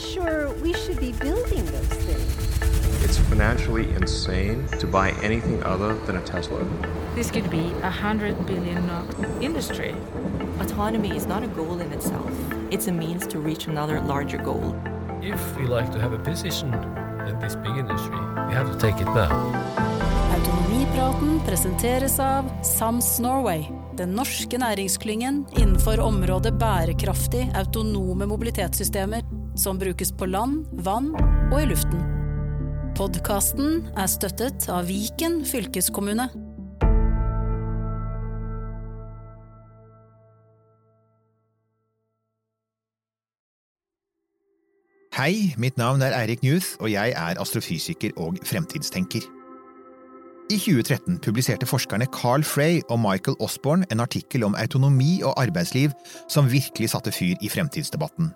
not sure we should be building those things. It's financially insane to buy anything other than a Tesla. This could be a hundred billion industry. Autonomy is not a goal in itself. It's a means to reach another larger goal. If we like to have a position in this big industry, we have to take it now. Autonomipraten presenteres av Sams Norway, den norske næringsklyngen innenfor området bærekraftig autonome mobilitetssystemer som brukes på land, vann og i luften. Podkasten er støttet av Viken fylkeskommune. Hei, mitt navn er Eirik Newth, og jeg er astrofysiker og fremtidstenker. I 2013 publiserte forskerne Carl Frey og Michael Osborne en artikkel om autonomi og arbeidsliv som virkelig satte fyr i fremtidsdebatten.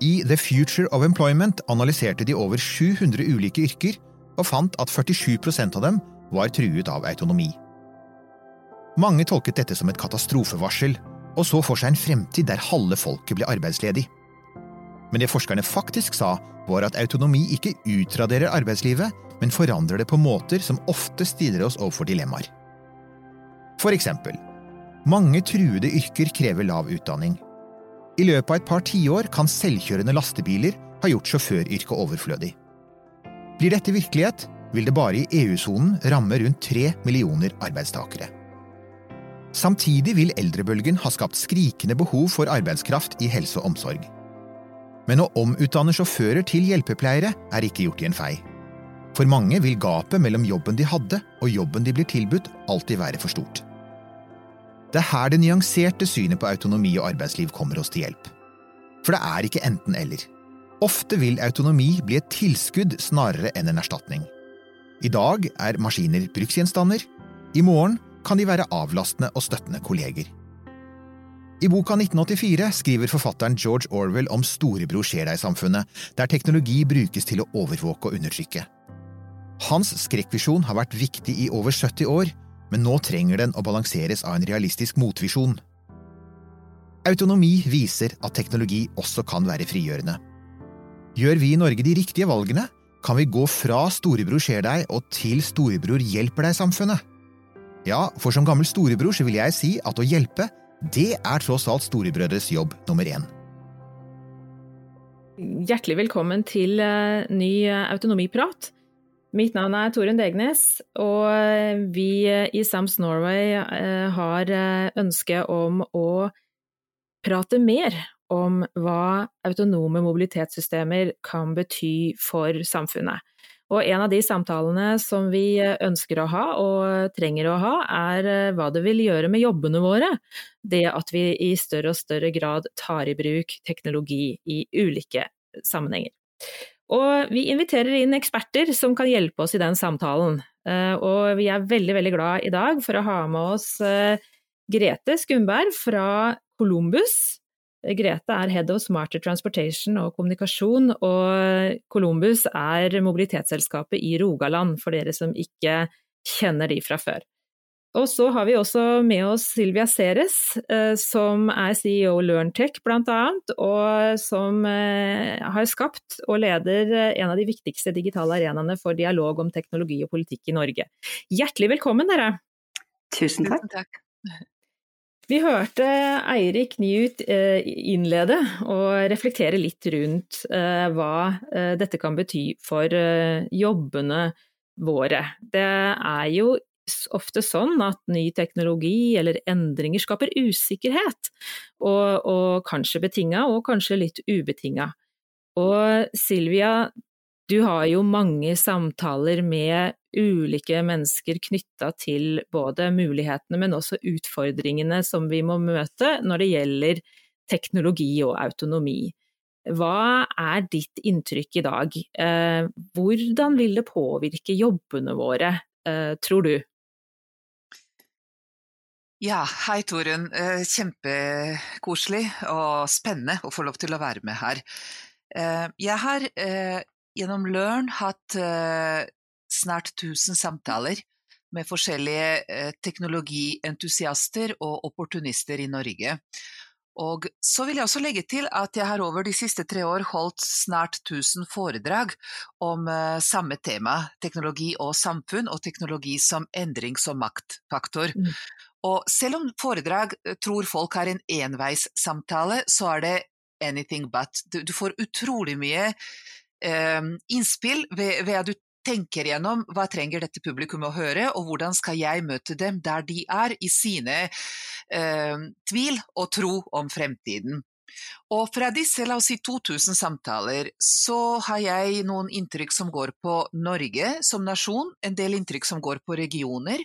I The Future of Employment analyserte de over 700 ulike yrker og fant at 47% av dem var truet av autonomi. Mange tolket dette som et katastrofevarsel, og så for seg en fremtid der halve folket ble arbeidsledig. Men det forskerne faktisk sa, var at autonomi ikke utraderer arbeidslivet, men forandrer det på måter som ofte stiller oss overfor dilemmaer. For eksempel, mange truede yrker krever lav utdanning. I løpet av et par tiår kan selvkjørende lastebiler ha gjort sjåføryrket overflødig. Blir dette virkelighet, vil det bare i EU-sonen ramme rundt tre millioner arbeidstakere. Samtidig vil eldrebølgen ha skapt skrikende behov for arbeidskraft i helse og omsorg. Men å omutdanne sjåfører til hjelpepleiere er ikke gjort i en fei. For mange vil gapet mellom jobben de hadde og jobben de blir tilbudt, alltid være for stort. Det er her det nyanserte synet på autonomi og arbeidsliv kommer oss til hjelp. For det er ikke enten-eller. Ofte vil autonomi bli et tilskudd snarere enn en erstatning. I dag er maskiner bruksgjenstander, i morgen kan de være avlastende og støttende kolleger. I boka 1984 skriver forfatteren George Orwell om storebror skjer deg-samfunnet, der teknologi brukes til å overvåke og undertrykke. Hans skrekkvisjon har vært viktig i over 70 år, men nå trenger den å balanseres av en realistisk motvisjon. Autonomi viser at teknologi også kan være frigjørende. Gjør vi i Norge de riktige valgene, kan vi gå fra storebror ser deg og til storebror hjelper deg-samfunnet. Ja, for som gammel storebror så vil jeg si at å hjelpe, det er tross alt storebrødres jobb nummer én. Hjertelig velkommen til uh, ny uh, autonomiprat. Mitt navn er Torunn Degnes, og vi i Sams Norway har ønske om å prate mer om hva autonome mobilitetssystemer kan bety for samfunnet. Og en av de samtalene som vi ønsker å ha, og trenger å ha, er eh, hva det vil gjøre med jobbene våre. Det at vi i større og større grad tar i bruk teknologi i ulike sammenhenger. Og vi inviterer inn eksperter som kan hjelpe oss i den samtalen. Eh, og vi er veldig, veldig glad i dag for å ha med oss eh, Grete Skumberg fra Columbus, Grete er Head of Smarter Transportation og kommunikasjon, og Columbus er mobilitetsselskapet i Rogaland, for dere som ikke kjenner de fra før. Og så har vi også med oss Silvia Ceres, eh, som er CEO LearnTech annet, og som eh, har skapt og leder eh, en av de viktigste digitale arenaene for dialog om teknologi og politikk i Norge. Hjertelig velkommen, dere! Tusen takk. Tusen takk. Vi hørte Eirik Newt eh, innlede og reflektere litt rundt hva dette kan bety for jobbene våre. Det er jo ofte sånn at ny teknologi eller endringer skaper usikkerhet, og, og kanskje betinga, og kanskje litt ubetinga. Og Silvia, du har jo mange samtaler med ulike mennesker knytta til både mulighetene, men også utfordringene som vi må møte når det gjelder teknologi og autonomi. Hva er ditt inntrykk i dag? Eh, hvordan vil det påvirke jobbene våre, eh, tror du? Ja, hei Torunn. Eh, kjempekoselig og spennende å få lov til å være med her. Jeg har gjennom Learn hatt snart 1000 samtaler med forskjellige eh, teknologientusiaster og opportunister i Norge. Og så vil jeg også legge til at jeg har over de siste tre år holdt snart 1000 foredrag om uh, samme tema, teknologi og samfunn, og teknologi som endrings- og maktfaktor. Mm. Og selv om foredrag tror folk har en enveissamtale, så er det anything but. Du, du får utrolig mye eh, innspill ved, ved, at du tenker gjennom hva trenger dette publikummet å høre, og hvordan skal jeg møte dem der de er i sine eh, tvil og tro om fremtiden. Og fra disse la oss si 2000 samtaler, så har jeg noen inntrykk som går på Norge som nasjon, en del inntrykk som går på regioner,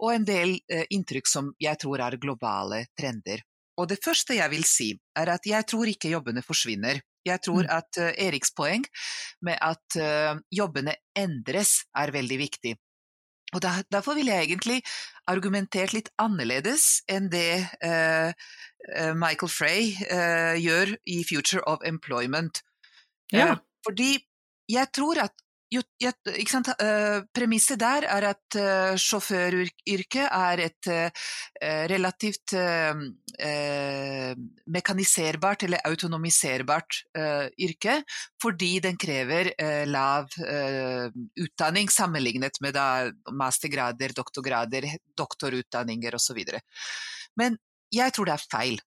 og en del eh, inntrykk som jeg tror er globale trender. Og det første jeg vil si, er at jeg tror ikke jobbene forsvinner. Jeg tror mm. at uh, Eriks poeng med at uh, jobbene endres, er veldig viktig. Og Derfor vil jeg egentlig argumentert litt annerledes enn det uh, Michael Frey gjør i Future of Employment. Ja. fordi jeg tror at jo, ikke sant? Uh, premisset der er at uh, sjåføryrket er et uh, relativt mekaniserbart eller autonomiserbart yrke, fordi den krever lav utdanning sammenlignet med mastergrader, doktorgrader, doktorutdanninger osv. Men jeg tror det er feil.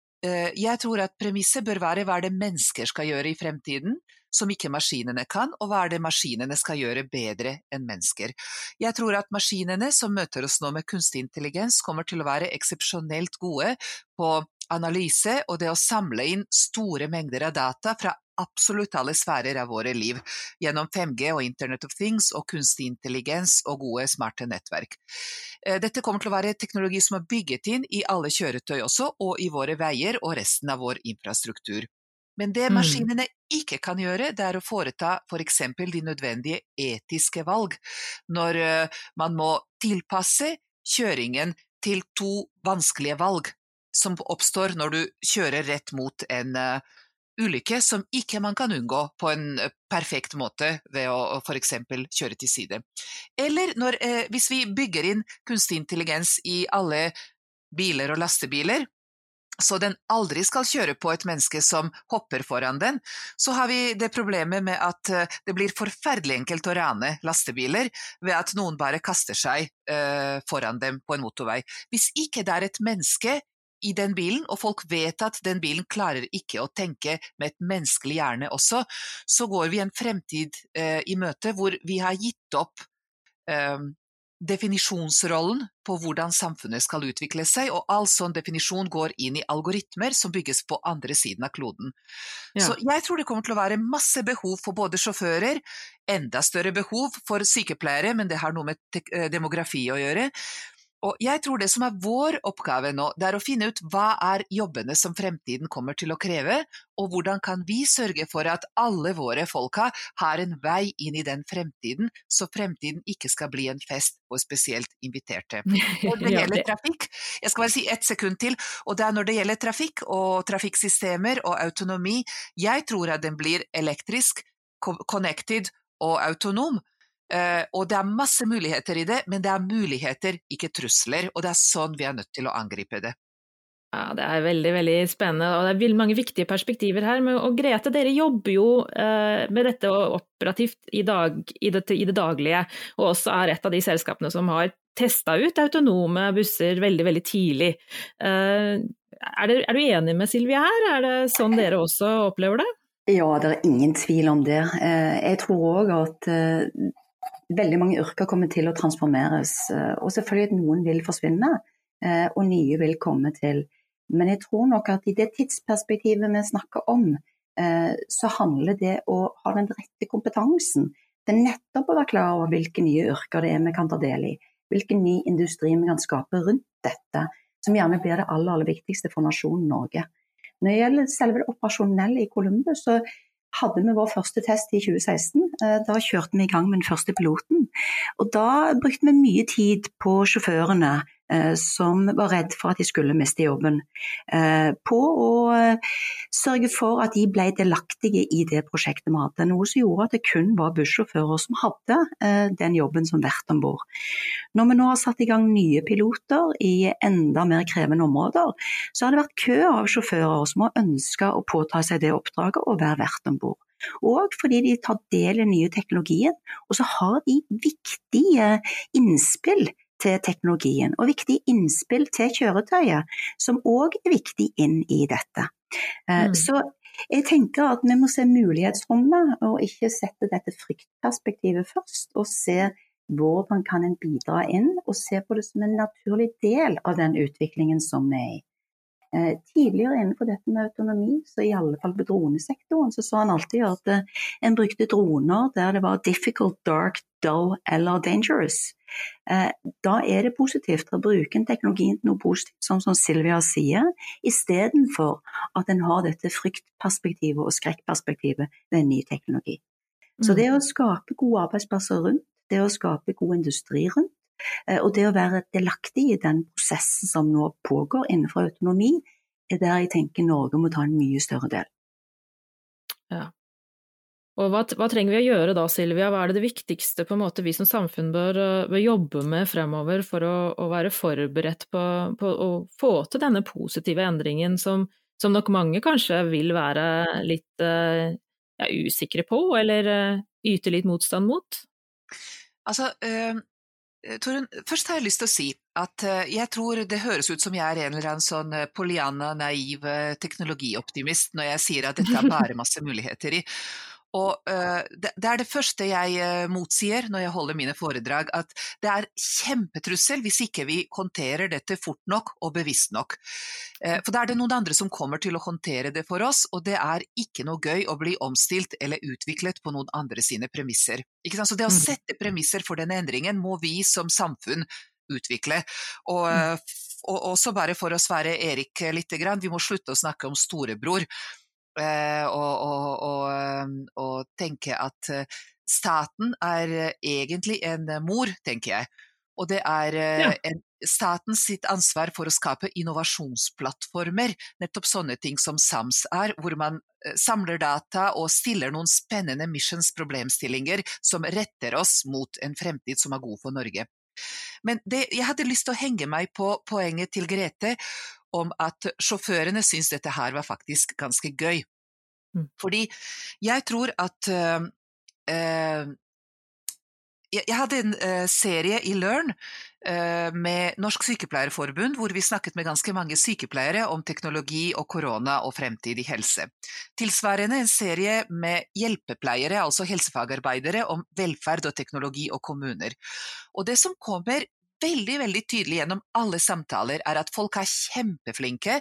Jeg tror at premisset bør være hva det mennesker skal gjøre i fremtiden, som ikke maskinene kan, og hva er det maskinene skal gjøre bedre enn mennesker. Jeg tror at maskinene som møter oss nå med kunstig intelligens, kommer til å være eksepsjonelt gode på analyse og det å samle inn store mengder av data fra absolutt alle sfærer av våre liv, gjennom 5G og Internet of Things og kunstig intelligens og gode, smarte nettverk. Eh, dette kommer til å være teknologi som er bygget inn i alle kjøretøy også, og i våre veier og resten av vår infrastruktur. Men det mm. maskinene ikke kan gjøre, det er å foreta f.eks. For de nødvendige etiske valg, når eh, man må tilpasse kjøringen til to vanskelige valg som oppstår når du kjører rett mot en uh, ulykke som ikke man kan unngå på en uh, perfekt måte ved å f.eks. kjøre til side. Eller når, eh, hvis vi bygger inn kunstig intelligens i alle biler og lastebiler, så den aldri skal kjøre på et menneske som hopper foran den, så har vi det problemet med at eh, det blir forferdelig enkelt å rane lastebiler ved at noen bare kaster seg eh, foran dem på en motorvei. Hvis ikke det er et menneske i den bilen, og folk vet at den bilen klarer ikke å tenke med et menneskelig hjerne også, så går vi en fremtid eh, i møte hvor vi har gitt opp eh, definisjonsrollen på hvordan samfunnet skal utvikle seg, og all sånn definisjon går inn i algoritmer som bygges på andre siden av kloden. Ja. Så jeg tror det kommer til å være masse behov for både sjåfører, enda større behov for sykepleiere, men det har noe med eh, demografi å gjøre, og jeg tror det som er vår oppgave nå, det er å finne ut hva er jobbene som fremtiden kommer til å kreve, og hvordan kan vi sørge for at alle våre folka har en vei inn i den fremtiden, så fremtiden ikke skal bli en fest for spesielt inviterte. Når det gjelder trafikk, jeg skal bare si ett sekund til, og det er når det gjelder trafikk og trafikksystemer og autonomi, jeg tror at den blir elektrisk, connected og autonom. Uh, og det er masse muligheter i det, men det er muligheter, ikke trusler. Og det er sånn vi er nødt til å angripe det. Ja, Det er veldig veldig spennende, og det er mange viktige perspektiver her. Og Grete, dere jobber jo uh, med dette operativt i, dag, i, det, i, det, daglige, og også er et av de selskapene som har testa ut autonome busser veldig, veldig tidlig. Uh, er, det, er, du enig med Silje her, er det sånn dere også opplever det? Ja, det er ingen tvil om det. Jeg tror òg at veldig mange yrker kommer til å transformeres. Eh, og selvfølgelig at noen vil forsvinne, eh, og nye vil komme til. Men jeg tror nok at i det tidsperspektivet vi snakker om, eh, så handler det å ha den rette kompetansen Det er nettopp å være klar over hvilke nye yrker det er vi kan ta del i. Hvilken ny industri vi kan skape rundt dette, som gjerne blir det aller, aller viktigste for nasjonen Norge. Når det gjelder selve det operasjonelle i Columbus, så hadde vi vår første test i 2016. Eh, da kjørte vi i gang med den første piloten. Og da brukte vi mye tid på sjåførene som var redd for at de skulle miste jobben, eh, på å sørge for at de ble delaktige i det prosjektet vi hadde. Noe som gjorde at det kun var bussjåfører som hadde den jobben som vert om bord. Når vi nå har satt i gang nye piloter i enda mer krevende områder, så har det vært kø av sjåfører som har ønska å påta seg det oppdraget og være vert om bord. Og fordi de tar del i den nye teknologien, og så har de viktige innspill til teknologien, og viktige innspill til kjøretøyet, som òg er viktig inn i dette. Eh, mm. Så jeg tenker at vi må se mulighetsrommet, og ikke sette dette fryktperspektivet først. Og se hvordan kan en bidra inn, og se på det som en naturlig del av den utviklingen som vi er i. Eh, tidligere innenfor dette med autonomi, så i alle fall på dronesektoren, så sa han alltid at eh, en brukte droner der det var difficult, dark, dull eller dangerous. Eh, da er det positivt å bruke en teknologi til noe positivt, sånn som Silvia sier, istedenfor at en har dette fryktperspektivet og skrekkperspektivet ved en ny teknologi. Så mm. det å skape gode arbeidsplasser rundt, det å skape god industri rundt, og det å være delaktig i den prosessen som nå pågår innenfor autonomi, er der jeg tenker Norge må ta en mye større del. Ja. Og hva, hva, trenger vi å gjøre da, Silvia? Hva er det, det viktigste på en måte vi som samfunn bør, eh, bør jobbe med fremover for å, å være forberedt på, på, å få til denne positive endringen som, som nok mange kanskje vil være litt uh, ja, usikre på, eller yte litt motstand mot? Altså, Eh, Torunn, først har jeg lyst til å si at eh, jeg tror det høres ut som jeg er en eller annen sånn eh, Poliana, naiv teknologioptimist når jeg sier at dette er bare masse muligheter i. Og uh, det, det, er det første jeg uh, motsier når jeg holder mine foredrag, at det er kjempetrussel hvis ikke vi håndterer dette fort nok og bevisst nok. Uh, for da er det noen andre som kommer til å håndtere det for oss, og det er ikke noe gøy å bli omstilt eller utviklet på noen andre sine premisser. Så det å mm. sette premisser for denne endringen må vi som samfunn utvikle. Og, uh, og også bare for å svare Erik litt, vi må slutte å snakke om storebror. Eh, og, og, og, eh, og, tenke at eh, staten er egentlig en mor, tenker jeg. Og det er ja. en, statens sitt ansvar for å skape innovasjonsplattformer, nettopp sånne ting som SAMS er, hvor man samler data og stiller noen spennende missions-problemstillinger som retter oss mot en fremtid som er god for Norge. Men det, jeg hadde lyst til å henge meg på poenget til Grete om at sjåførene syntes dette her var faktisk ganske gøy. Mm. Fordi jeg tror at uh, uh, jeg hadde en uh, serie i Learn med Norsk Sykepleierforbund hvor vi snakket med ganske mange sykepleiere om teknologi og korona og fremtidig helse. Tilsvarende en serie med hjelpepleiere, altså helsefagarbeidere, om velferd og teknologi og kommuner. Og det som kommer veldig veldig tydelig gjennom alle samtaler, er at folk er kjempeflinke,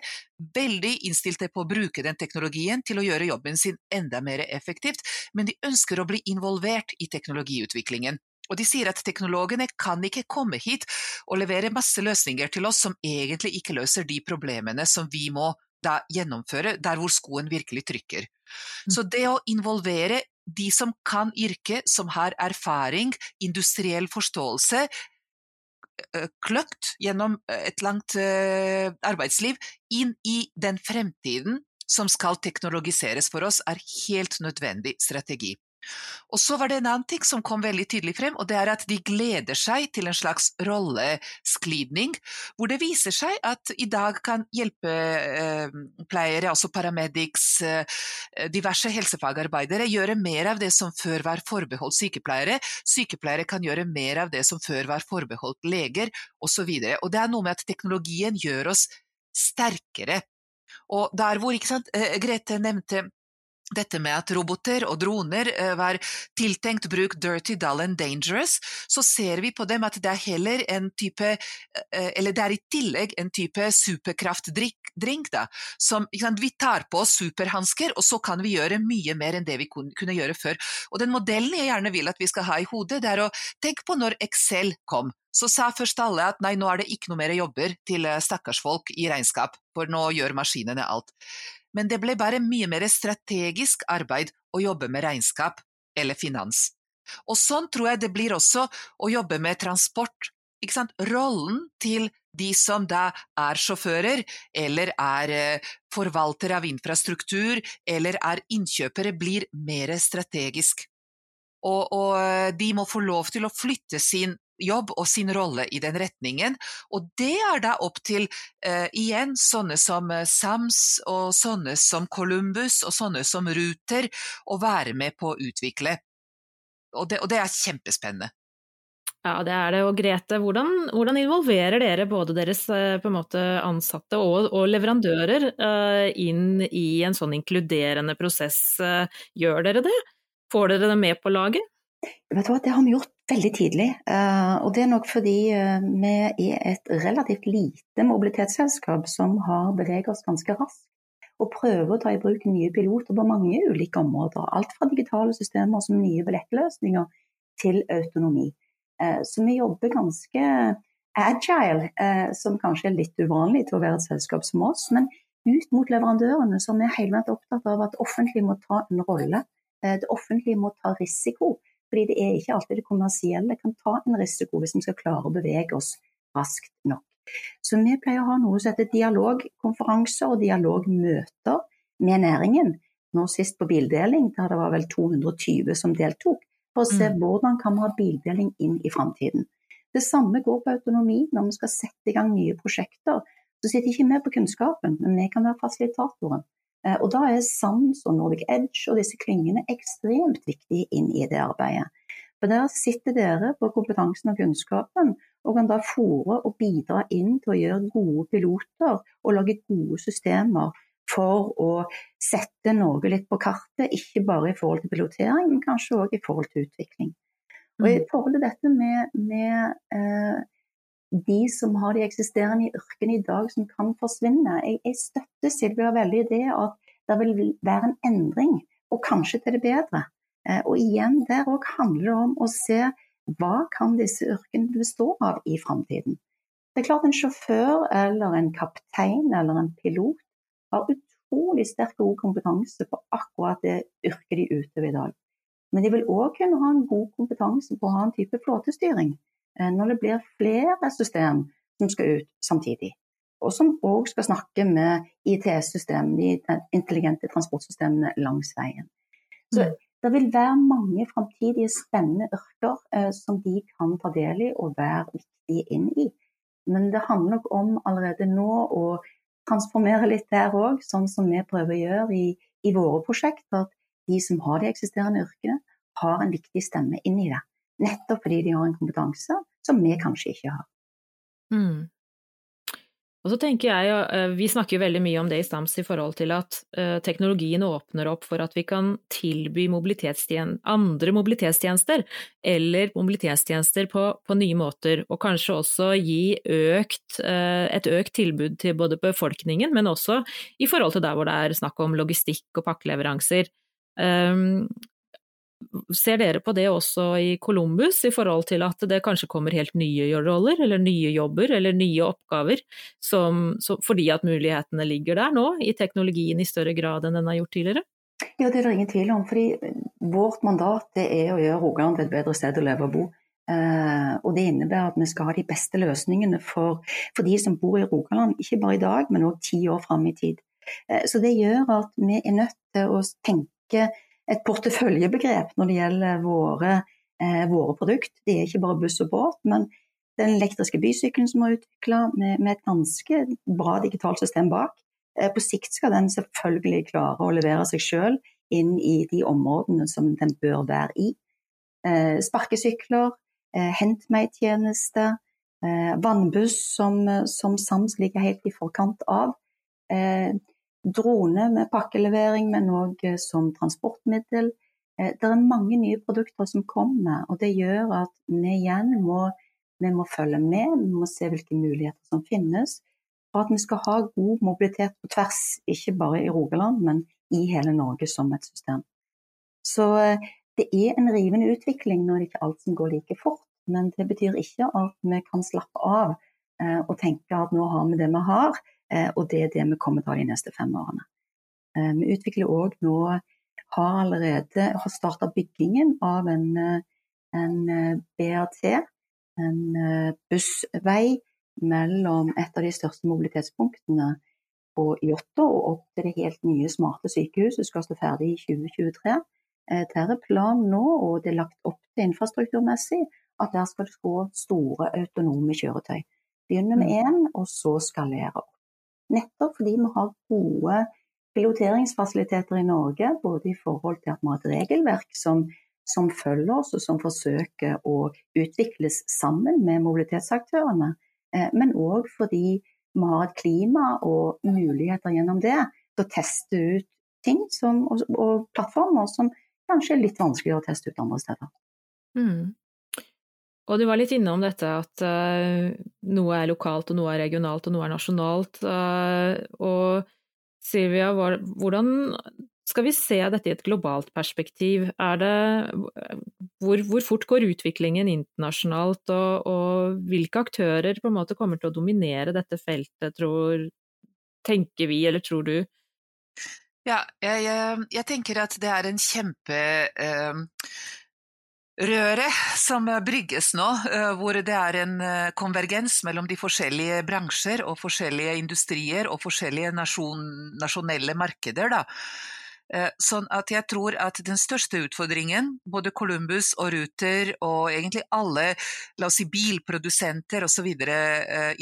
veldig innstilte på å bruke den teknologien til å gjøre jobben sin enda mer effektivt, men de ønsker å bli involvert i teknologiutviklingen. Og de sier at teknologene kan ikke komme hit og levere masse løsninger til oss som egentlig ikke løser de problemene som vi må da gjennomføre der hvor skoen virkelig trykker. Mm. Så det å involvere de som kan yrket, som har erfaring, industriell forståelse, kløkt gjennom eh, et langt eh, arbeidsliv inn i den fremtiden som skal teknologiseres for oss, er helt nødvendig strategi. Og så var det en annen ting som kom veldig tydelig frem, og det er at de gleder seg til en slags rollesklidning, hvor det viser seg at i dag kan hjelpepleiere, altså paramedics, eh, diverse helsefagarbeidere, gjøre mer av det som før var forbeholdt sykepleiere. Sykepleiere kan gjøre mer av det som før var forbeholdt leger, osv. Og, og det er noe med at teknologien gjør oss sterkere. Og der hvor, ikke sant, eh, Grete nevnte dette med at roboter og droner eh, var tiltenkt bruk dirty, dull and dangerous, så ser vi på dem at det er heller en type eh, Eller det er i tillegg en type superkraftdrink, da. Som sant, Vi tar på oss superhansker, og så kan vi gjøre mye mer enn det vi kunne gjøre før. Og den modellen jeg gjerne vil at vi skal ha i hodet, det er å tenke på når Excel kom. Så sa først alle at nei, nå er det ikke noe mer jobber til stakkars folk i regnskap, for nå gjør maskinene alt men det ble bare mye mer strategisk arbeid å jobbe med regnskap eller finans. Og sånn tror jeg det blir også å jobbe med transport. Rollen til de som da er sjåfører, eller er forvalter av infrastruktur, eller er innkjøpere, blir mer strategisk. Og, og, eh, de må få lov til å flytte sin jobb og sin rolle i den retningen. Og det er da opp til uh, igjen sånne som Sams og sånne som Columbus og sånne som Ruter å være med på å utvikle. Og det, og det er kjempespennende. Ja, det er det. Og Grete, hvordan, hvordan involverer dere både deres eh, måte, ansatte og, og leverandører uh, inn i en sånn inkluderende prosess? Uh, gjør dere det? Får dere det med på laget? Vet du hva, Det har vi gjort veldig tidlig. Uh, og det er nok fordi vi er et relativt lite mobilitetsselskap som har beveget oss ganske raskt. Og prøver å ta i bruk nye piloter på mange ulike områder. Alt fra digitale systemer som nye billettløsninger til autonomi. Eh, så vi jobber ganske agile, eh, som kanskje er litt uvanlig til å være et selskap som oss. Men ut mot leverandørene, som er helt opptatt av at offentlig må ta en rolle. Eh, det offentlige må ta risiko. Fordi det er ikke alltid det kommersielle kan ta en risiko hvis vi skal klare å bevege oss raskt nok. Så vi pleier å ha noe som heter dialogkonferanser og dialogmøter med næringen. Nå sist på bildeling, der det var vel 220 som deltok for å se mm. hvordan kan vi ha bildeling inn i framtiden. Det samme går på autonomi når vi skal sette i gang nye prosjekter. Så sitter ikke vi på kunnskapen, men vi kan være fasilitatoren. Eh, og da er SAMS og Nordic Edge og disse klyngene ekstremt viktige inn i det arbeidet. For der sitter dere på kompetansen og kunnskapen og kan da fòre og bidra inn til å gjøre gode piloter og lage gode systemer for å sette Norge litt på kartet, ikke bare i forhold til pilotering, men kanskje òg i forhold til utvikling. Og I mm. forhold til dette med, med eh, de som har de eksisterende yrkene i dag som kan forsvinne, jeg, jeg støtter Silvia veldig i det at det vil være en endring, og kanskje til det bedre. Eh, og igjen, der òg handler det om å se hva kan disse yrkene bestå av i framtiden. Det er klart En sjåfør eller en kaptein eller en pilot har utrolig sterk god kompetanse på akkurat det yrket de utøver i dag. Men de vil òg kunne ha en god kompetanse på å ha en type flåtestyring når det blir flere system som skal ut samtidig. Og som òg skal snakke med ITS-systemene, de intelligente transportsystemene langs veien. Så mm. det vil være mange framtidige spennende yrker eh, som de kan ta del i og være viktige inn i. Men det handler nok om allerede nå å transformere litt der òg, sånn som vi prøver å gjøre i, i våre prosjekter. At de som har de eksisterende yrkene, har en viktig stemme inn i det. Nettopp fordi de har en kompetanse som vi kanskje ikke har. Mm. Og så tenker jeg, eh, Vi snakker jo veldig mye om det i Stams i forhold til at eh, teknologien åpner opp for at vi kan tilby mobilitetstjen andre mobilitetstjenester, eller mobilitetstjenester på, på, nye måter, og kanskje også gi økt, eh, et økt tilbud til både befolkningen, men også i forhold til der hvor det er snakk om logistikk og pakkeleveranser. Um, Ser dere på det også i Columbus, i forhold til at det kanskje kommer helt nye roller, eller nye jobber, eller nye oppgaver, som, som, fordi at mulighetene ligger der nå, i teknologien i større grad enn den har gjort tidligere? Ja, det er det ingen tvil om. fordi Vårt mandat det er å gjøre Rogaland til et bedre sted å leve og bo. Uh, og Det innebærer at vi skal ha de beste løsningene for, for de som bor i Rogaland, ikke bare i dag, men òg ti år fram i tid. Uh, så Det gjør at vi er nødt til å tenke et porteføljebegrep når det gjelder våre, eh, våre produkt. Det er ikke bare buss og båt, men den elektriske bysykkelen som er utvikla med, med, et ganske bra digitalt system bak. Eh, på sikt skal den selvfølgelig klare å levere seg sjøl inn i de områdene som den bør være i. Eh, sparkesykler, eh, hent meg-tjeneste, eh, vannbuss som, som SAMS ligger helt i forkant av. Drone med pakkelevering, men òg eh, som transportmiddel. Eh, det er mange nye produkter som kommer, og det gjør at vi igjen må, vi må følge med. Vi må se hvilke muligheter som finnes for at vi skal ha god mobilitet på tvers, ikke bare i Rogaland, men i hele Norge som et system. Så eh, det er en rivende utvikling når det ikke er alt som går like fort. Men det betyr ikke at vi kan slappe av og tenke at nå har vi det vi har. Eh, og det er det vi kommer til å ha de neste fem årene. Eh, vi utvikler òg nå, har allerede har starta byggingen av en, eh, en BRT, en bussvei mellom et av de største mobilitetspunktene på Jåttå og opp til det helt nye smarte sykehuset skal stå ferdig i 2023. Eh, der er planen nå, og det er lagt opp til infrastrukturmessig, at der skal det gå store autonome kjøretøy. Begynne med én, og så skalere opp. Nettopp fordi vi har gode piloteringsfasiliteter i Norge, både i forhold til at vi har et regelverk som, som følger oss, og som forsøker å utvikles sammen med mobilitetsaktørene, eh, men òg fordi vi har et klima og muligheter gjennom det til å teste ut ting som, og, og, plattformer som kanskje er litt vanskeligere å teste ut andre steder. Mm. Og du var litt innom dette at uh, noe er lokalt og noe er regionalt og noe er nasjonalt. Uh, og Silvia, hvordan skal vi se dette i et globalt perspektiv? Det, hvor, hvor, fort går utviklingen internasjonalt, og, og, hvilke aktører på en måte kommer til å dominere dette feltet, tror, tenker vi, eller tror du? Ja, jeg, jeg tenker at det er en kjempe eh, røret som brygges nå, eh, hvor det er en eh, konvergens mellom de forskjellige bransjer og forskjellige industrier og forskjellige nasjon, nasjonelle markeder. Da. Eh, sånn at jeg tror at den største utfordringen både Columbus og Ruter og egentlig alle la oss si, bilprodusenter osv.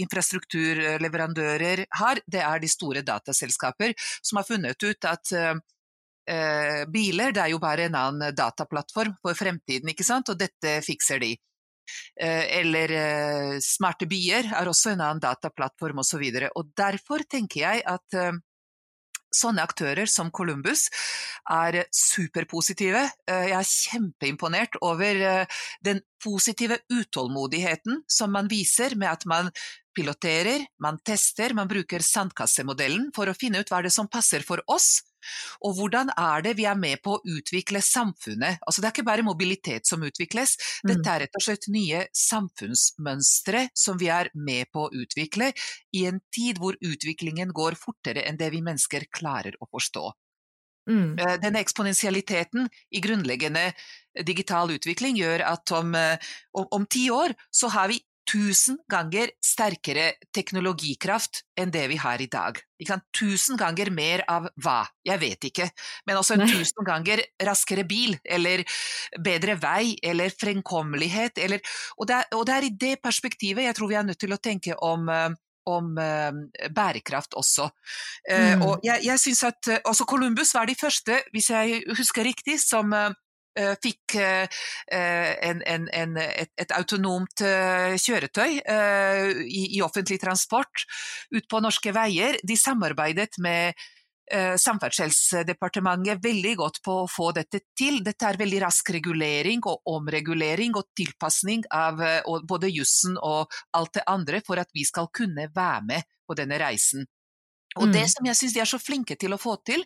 infrastrukturleverandører har, det er de store dataselskaper som har funnet ut at eh, biler, det er jo bare en annen dataplattform for fremtiden, ikke sant, og dette fikser de. Eh, eller eh, smarte byer er også en annen dataplattform osv. Og, derfor tenker jeg at eh, sånne aktører som Columbus er superpositive. Jeg er kjempeimponert over den positive utålmodigheten som man viser med at man piloterer, man tester, man bruker sandkassemodellen for å finne ut hva det som passer for oss, og hvordan er det vi er med på å utvikle samfunnet? Altså det er ikke bare mobilitet som utvikles, dette mm. er rett og slett nye samfunnsmønstre som vi er med på å utvikle i en tid hvor utviklingen går fortere enn det vi mennesker klarer å forstå. Mm. Eh, denne eksponentialiteten i grunnleggende digital utvikling gjør at om, eh, om, om ti år så har vi tusen ganger sterkere teknologikraft enn det vi har i dag. Tusen ganger mer av hva? Jeg vet ikke, men også en tusen ganger raskere bil, eller bedre vei, eller fremkommelighet, eller og det, er, og det er i det perspektivet jeg tror vi er nødt til å tenke om om uh, bærekraft også. Uh, mm. Og jeg, jeg synes at også Columbus var de første, hvis jeg husker riktig, som Eh, fikk eh, eh, en, en, en, et, et, autonomt kjøretøy i, i, offentlig transport ut på norske veier. De samarbeidet med Samferdselsdepartementet veldig godt på å få dette til. Dette er veldig rask regulering og omregulering og tilpasning av både jussen og alt det andre for at vi skal kunne være med på denne reisen. Og mm. det som jeg syns de er så flinke til å få til,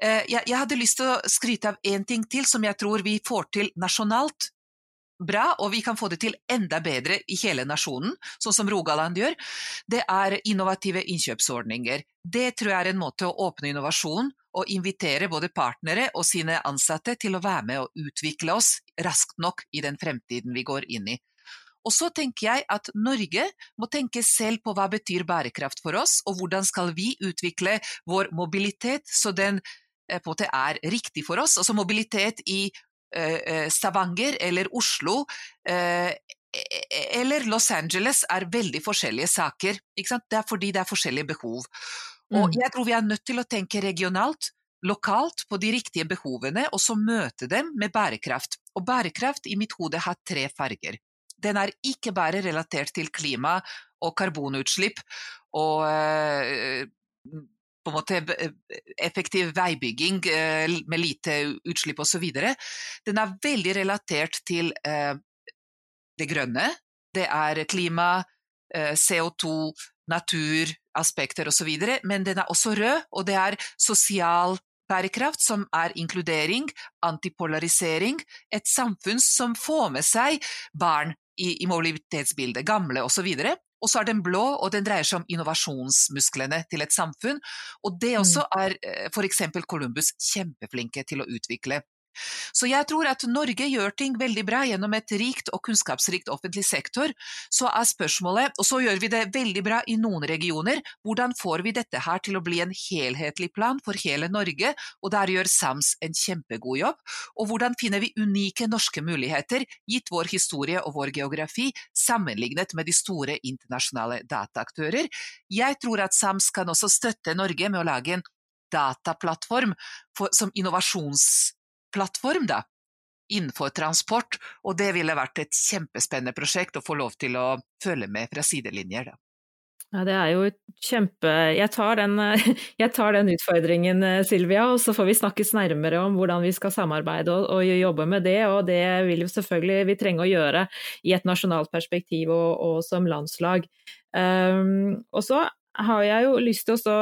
Eh, jeg, jeg hadde lyst til å skryte av én ting til som jeg tror vi får til nasjonalt bra, og vi kan få det til enda bedre i hele nasjonen, sånn som Rogaland gjør, det er innovative innkjøpsordninger. Det tror jeg er en måte å åpne innovasjon og invitere både partnere og sine ansatte til å være med og utvikle oss raskt nok i den fremtiden vi går inn i. Og så tenker jeg at Norge må tenke selv på hva betyr bærekraft for oss, og hvordan skal vi utvikle vår mobilitet så den Eh, på en er riktig for oss. Altså mobilitet i eh, eh, Stavanger eller Oslo eller Los Angeles er veldig forskjellige saker. Det er fordi det er forskjellige behov. Og mm. jeg tror vi er nødt til å tenke regionalt, lokalt, på de riktige behovene, og så møte dem med bærekraft. Og bærekraft i mitt hode har tre farger. Den er ikke bare relatert til klima og karbonutslipp og på en måte eh, effektiv veibygging eh, med lite utslipp osv. Den er veldig relatert til eh, det grønne. Det er klima, CO2, natur, aspekter osv. Men den er også rød, og det er sosial bærekraft, som er inkludering, antipolarisering, et samfunn som får med seg barn i, i mobilitetsbildet, gamle osv. Og så er den blå, og den dreier seg om innovasjonsmusklene til et samfunn. Og det også mm. er eh, f.eks. Columbus kjempeflinke til å utvikle. Så jeg tror at Norge gjør ting veldig bra gjennom et rikt og kunnskapsrikt offentlig sektor. Så er spørsmålet, og så gjør vi det veldig bra i noen regioner, hvordan får vi dette her til å bli en helhetlig plan for hele Norge, og der gjør SAMS en kjempegod jobb. Og hvordan finner vi unike norske muligheter, gitt vår historie og vår geografi, sammenlignet med de store internasjonale dataaktører. Jeg tror at SAMS kan også støtte Norge med å lage en dataplattform for, som innovasjons plattform da, innenfor transport, og det ville vært et kjempespennende prosjekt å få lov til å følge med fra sidelinjer. da. Ja, det er jo kjempe jeg tar, den, jeg tar, den, utfordringen, Silvia, og så får vi snakkes nærmere om hvordan vi skal samarbeide og, og jobbe med det. Og det vil jo selvfølgelig vi trenge å gjøre i et nasjonalt perspektiv og, og som landslag. Um, og så har jeg jo lyst til å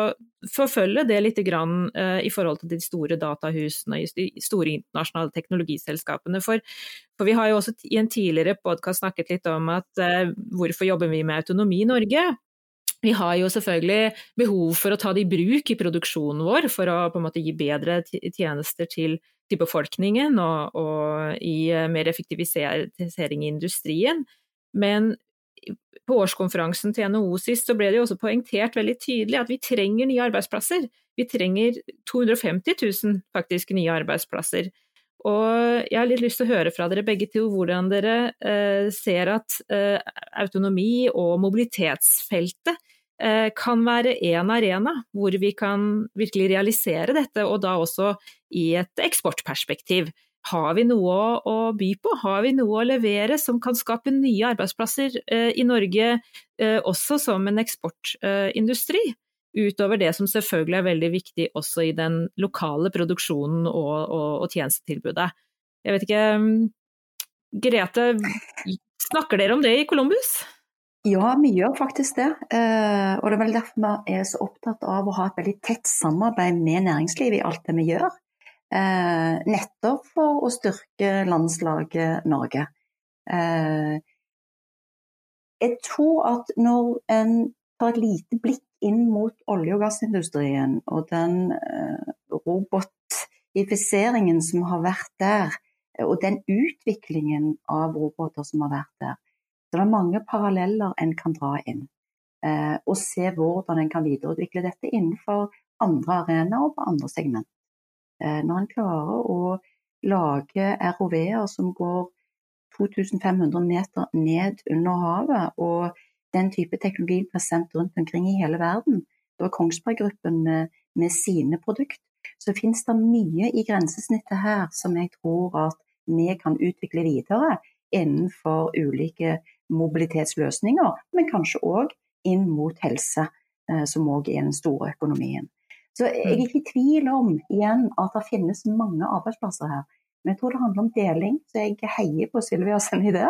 forfølge det litt grann, uh, i forhold til de store datahusene, og de store internasjonale teknologiselskapene. For, for vi har jo også i en tidligere podkast snakket litt om at uh, hvorfor jobber vi med autonomi i Norge? Vi har jo selvfølgelig behov for å ta det i bruk i produksjonen vår, for å på en måte gi bedre tjenester til, til befolkningen og, og gi eh, mer effektivisering i industrien. Men på årskonferansen til NHO sist så ble det jo også poengtert veldig tydelig at vi trenger nye arbeidsplasser. Vi trenger 250 000 faktisk nye arbeidsplasser. Og jeg har litt lyst til å høre fra dere begge to hvordan dere eh, ser at eh, autonomi og mobilitetsfeltet eh, kan være en arena hvor vi kan virkelig realisere dette, og da også i et eksportperspektiv. Har vi noe å, by på? Har vi noe å levere som kan skape nye arbeidsplasser eh, i Norge, eh, også som en eksportindustri? Utover det som selvfølgelig er veldig viktig også i den lokale produksjonen og, og, og tjenestetilbudet. Jeg vet ikke mm, Grete, snakker dere om det i Columbus? Ja, vi gjør faktisk det. Eh, og det er vel derfor vi er så opptatt av å ha et veldig tett samarbeid med næringslivet i alt det vi gjør. Eh, nettopp for å styrke landslaget Norge. Eh, jeg tror at når en tar et lite blikk inn mot olje- og gassindustrien og den eh, robotifiseringen som har vært der, og den utviklingen av roboter som har vært der, så det er mange paralleller en kan dra inn. Og se hvordan en kan videreutvikle dette innenfor andre arenaer og på andre segment. Eh, når en klarer å lage ROV-er som går 2500 meter ned under havet, og den type teknologi blir sendt rundt omkring i hele verden, da er Kongsberg Gruppen med, med sine produkt, så finnes det mye i grensesnittet her som jeg tror at vi kan utvikle videre innenfor ulike mobilitetsløsninger, men kanskje òg inn mot helse, eh, som òg er den store økonomien. Så jeg er mm. ikke i tvil om igjen at det finnes mange arbeidsplasser her. Men jeg tror det handler om deling, så jeg heier på Sylvia sin idé.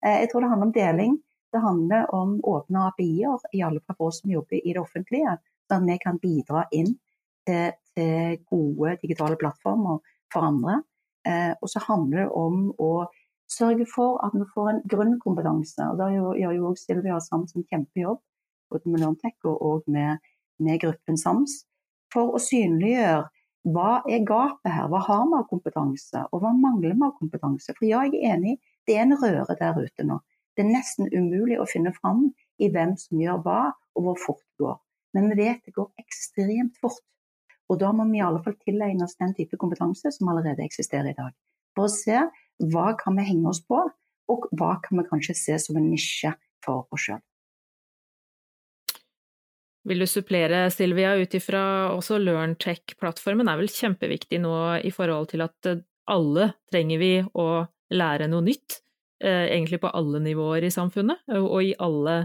Eh, jeg tror det handler om deling. Det handler om åpne API-er, i alle fall for oss som jobber i det offentlige. Der vi kan bidra inn til, til gode digitale plattformer for andre. Eh, og så handler det om å sørge for at vi får en grunnkompetanse. og Da gjør jo også Silvia Sams en kjempejobb, både med Learntech og med, med gruppen Sams for å synliggjøre hva er gapet her, hva har vi av kompetanse, og hva mangler vi av kompetanse. For ja, jeg er enig, det er en røre der ute nå. Det er nesten umulig å finne fram i hvem som gjør hva, og hvor fort det går. Men vi vet det går ekstremt fort. Og da må vi i alle fall tilegne oss den type kompetanse som allerede eksisterer i dag. For å se hva kan vi henge oss på, og hva kan vi kanskje se som en nisje for oss sjøl. Vil du supplere, Silvia, ut ifra også LearnTech-plattformen er vel kjempeviktig nå i forhold til at eh, alle trenger vi å lære noe nytt, eh, egentlig på alle nivåer i samfunnet, og i alle,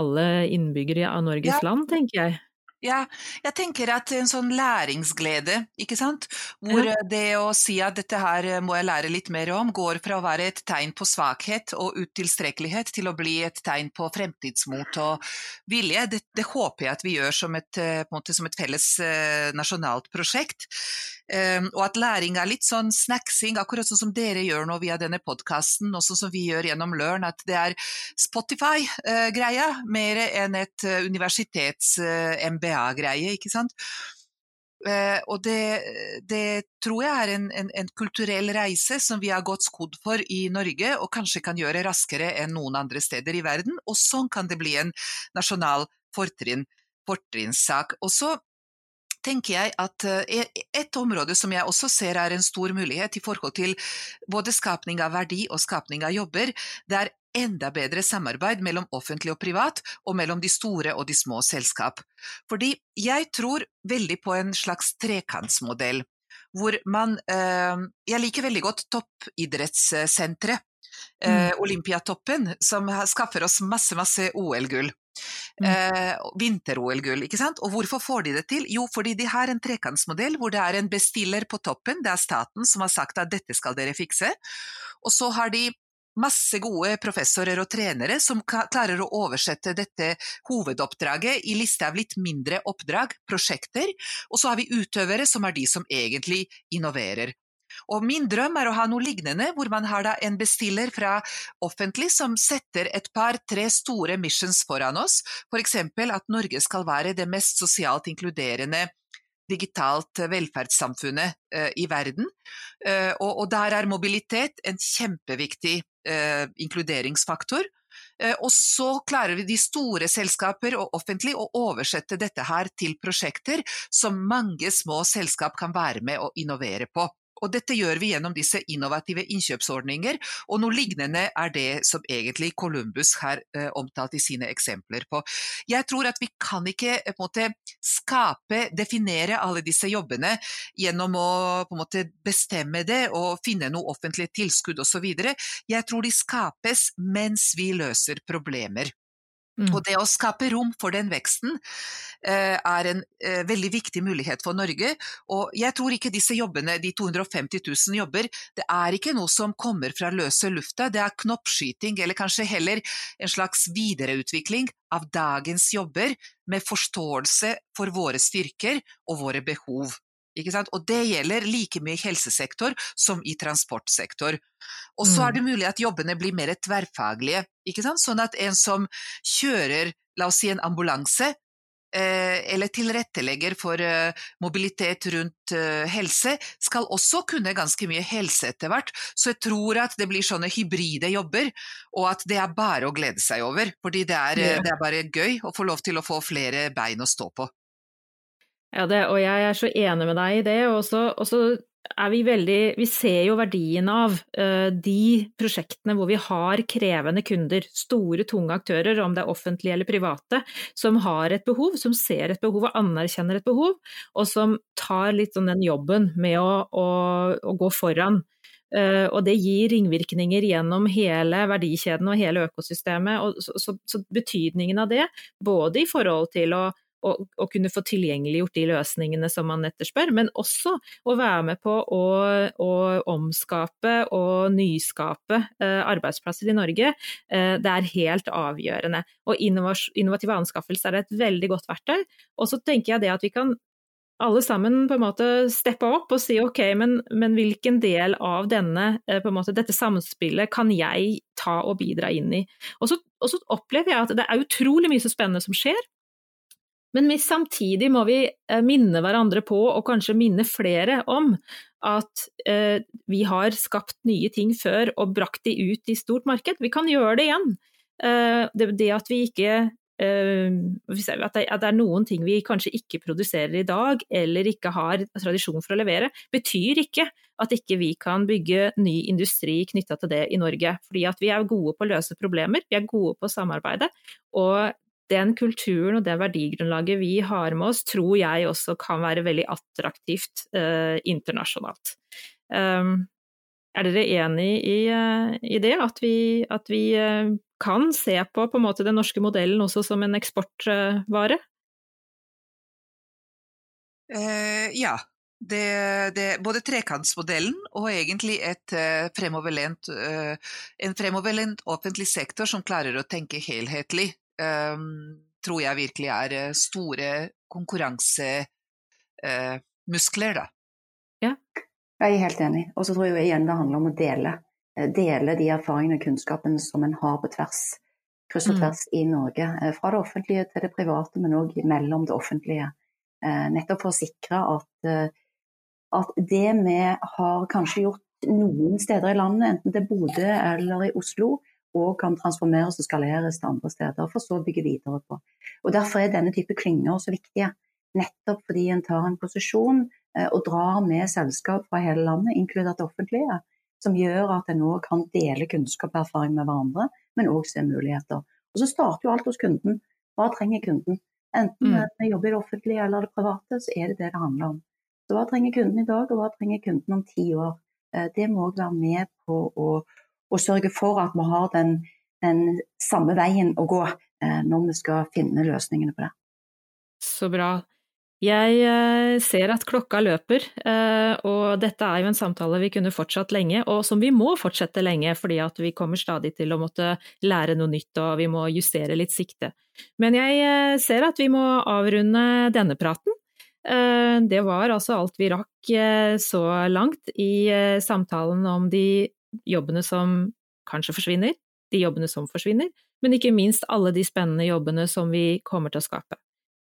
alle innbyggere av Norges ja. land, tenker jeg. Ja, jeg tenker at en sånn læringsglede, ikke sant, hvor ja. det å si at dette her må jeg lære litt mer om, går fra å være et tegn på svakhet og utilstrekkelighet til å bli et tegn på fremtidsmot og vilje. Det, det håper jeg at vi gjør som et, måte, som et felles eh, nasjonalt prosjekt. Um, og at læring er litt sånn snacksing, akkurat sånn som dere gjør nå via denne podkasten, og sånn som vi gjør gjennom Learn, at det er Spotify-greia mer enn et uh, universitets-MBA-greie, ikke sant. Uh, og det, det, tror jeg er en, en, en, kulturell reise som vi har gått skodd for i Norge, og kanskje kan gjøre raskere enn noen andre steder i verden. Og sånn kan det bli en nasjonal fortrinn, fortrinnssak. Og så tenker jeg at uh, et område som jeg også ser er en stor mulighet i forhold til både skapning av verdi og skapning av jobber, det er enda bedre samarbeid mellom offentlig og privat, og mellom de store og de små selskap. Fordi jeg tror veldig på en slags trekantsmodell, hvor man eh, Jeg liker veldig godt toppidrettssenteret. Eh, mm. Olympiatoppen, som skaffer oss masse, masse OL-gull. Mm. Eh, Vinter-OL-gull, ikke sant. Og hvorfor får de det til? Jo, fordi de har en trekantsmodell hvor det er en bestiller på toppen, det er staten som har sagt at dette skal dere fikse. Og så har de masse gode professorer og trenere som klarer å oversette dette hovedoppdraget i liste av litt mindre oppdrag, prosjekter, og så har vi utøvere som er de som egentlig innoverer. Og min drøm er å ha noe lignende, hvor man har en bestiller fra offentlig som setter et par-tre store missions foran oss, f.eks. at Norge skal være det mest sosialt inkluderende digitalt velferdssamfunnet eh, i verden. Eh, og, der er mobilitet en kjempeviktig eh, inkluderingsfaktor. Eh, og så klarer vi de store selskaper og offentlig å oversette dette her til prosjekter som mange små selskap kan være med å innovere på. Og dette gjør vi gjennom disse innovative innkjøpsordninger, og noe lignende er det som egentlig Columbus har eh, omtalt i sine eksempler på. Jeg tror at vi kan ikke eh, måte skape, definere alle disse jobbene gjennom å måte bestemme det og finne noe offentlig tilskudd osv. Jeg tror de skapes mens vi løser problemer. Mm. Og det å skape rom for den veksten eh, er en eh, veldig viktig mulighet for Norge. Og jeg tror ikke disse jobbene, de 250 000 jobber, det er ikke noe som kommer fra løse lufta, det er knoppskyting, eller kanskje heller en slags videreutvikling av dagens jobber med forståelse for våre styrker og våre behov. Og det gjelder like mye i helsesektor som i transportsektor. Og så er mm. det mulig at jobbene blir mer tverrfaglige, sånn at en som kjører, la oss si en ambulanse, eh, eller tilrettelegger for eh, mobilitet rundt eh, helse, skal også kunne ganske mye helse etter hvert. Så jeg tror at det blir sånne hybride jobber, og at det er bare å glede seg over. Fordi det er, det er bare gøy å få lov til å få flere bein å stå på. Ja, det, og jeg er så enig med deg i det. Og så er vi veldig Vi ser jo verdien av uh, de prosjektene hvor vi har krevende kunder, store, tunge aktører, om det er offentlige eller private, som har et behov, som ser et behov og anerkjenner et behov, og som tar litt sånn den jobben med å, å, å gå foran. Uh, og det gir ringvirkninger gjennom hele verdikjeden og hele økosystemet. Og så, så, så betydningen av det, både i forhold til å å, å, kunne få tilgjengeliggjort de løsningene som man etterspør, men også å være med på å, å omskape og nyskape eh, arbeidsplasser i Norge. Eh, det er helt avgjørende. Og innovative anskaffelser er et veldig godt verktøy. Og så tenker jeg det at vi kan alle sammen på en måte steppe opp og si ok, men, men hvilken del av denne, eh, måte, dette samspillet kan jeg ta og bidra inn i. Og så, og så opplever jeg at det er utrolig mye så spennende som skjer. Men vi, samtidig må vi eh, minne hverandre på, og kanskje minne flere om, at eh, vi har skapt nye ting før og brakt de ut i stort marked. Vi kan gjøre det igjen. Eh, det, det, at vi ikke eh, at det, at det er noen ting vi kanskje ikke produserer i dag, eller ikke har tradisjon for å levere, betyr ikke at ikke vi kan bygge ny industri knytta til det i Norge. Fordi at vi er gode på å løse problemer, vi er gode på å samarbeide. Og den kulturen og det verdigrunnlaget vi har med oss, tror jeg også kan være veldig attraktivt eh, internasjonalt. Um, er dere enig i, uh, i det, at vi, at vi uh, kan se på, på måte, den norske modellen også som en eksportvare? ja. Det, det, både trekantsmodellen og egentlig et fremoverlent, en fremoverlent offentlig sektor som klarer å tenke helhetlig tror jeg virkelig er eh, store konkurransemuskler, da. Ja. Jeg er helt enig. Og så tror jeg igjen det handler om å dele. Eh, dele de erfaringene og kunnskapen som en har på tvers, kryss og mm. tvers mm. i Norge. Eh, fra det offentlige til det private, men òg mellom det offentlige Eh, nettopp for å sikre at, at det vi har kanskje gjort noen steder i landet, enten det er Bodø eller i Oslo, og kan transformeres og skaleres til andre steder, for så å bygge videre på. Og Derfor er denne type klynger så viktige. Nettopp fordi en tar en posisjon og drar med selskap fra hele landet, inkludert det offentlige, som gjør at en nå kan dele kunnskap og erfaring med hverandre, men òg se muligheter. Og Så starter jo alt hos kunden. Hva trenger kunden? Enten mm. vi jobber i det offentlige eller det private, så er det det det handler om. Så Hva trenger kunden i dag, og hva trenger kunden om ti år? Eh, det må òg være med på å, å, sørge for at vi har den, den samme veien å gå eh, når vi skal finne løsningene på det. Så bra. Jeg eh, ser at klokka løper, eh, og dette er jo en samtale vi kunne fortsatt lenge, og som vi må fortsette lenge, fordi at vi kommer stadig til å måtte lære noe nytt og vi må justere litt sikte. Men jeg eh, ser at vi må avrunde denne praten. Det var altså alt vi rakk så langt i samtalen om de jobbene som kanskje forsvinner, de jobbene som forsvinner, men ikke minst alle de spennende jobbene som vi kommer til å skape.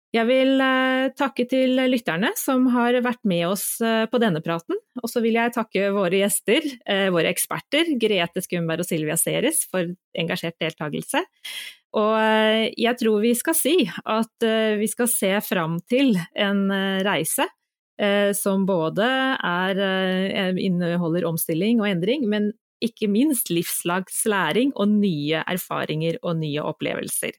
Jeg vil eh, takke til lytterne som har vært med oss eh, på denne praten, og så vil jeg takke våre gjester, eh, våre eksperter, Grete Skumberg og Silvia Seres, for engasjert deltakelse. Og jeg tror vi skal si at vi skal se fram til en reise som både er, inneholder omstilling og endring, men ikke minst livslags læring og nye erfaringer og nye opplevelser.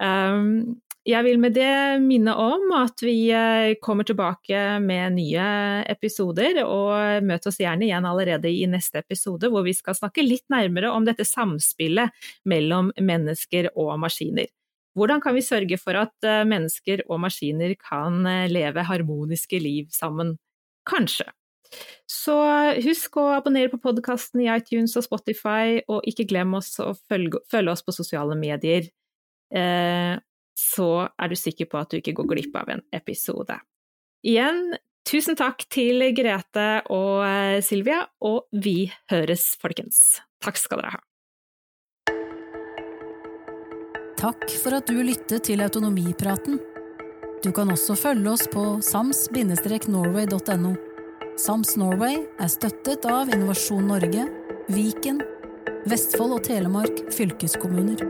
Um, jeg vil med det minne om at vi eh, kommer tilbake med nye episoder, og møt oss gjerne igjen allerede i neste episode, hvor vi skal snakke litt nærmere om dette samspillet mellom mennesker og maskiner. Hvordan kan vi sørge for at eh, mennesker og maskiner kan eh, leve harmoniske liv sammen? Kanskje. Så husk å abonnere på podkasten i iTunes og Spotify, og ikke glem oss å følge, følge oss på sosiale medier. Eh, så er du sikker på at du ikke går glipp av en episode. Igjen, tusen takk til Grete og eh, Silvia, og vi høres, folkens. Takk skal dere ha. Takk for at du lyttet til Autonomipraten. Du kan også følge oss på sams-norway.no. Sams Norway er støttet av Innovasjon Norge, Viken, Vestfold og Telemark fylkeskommuner.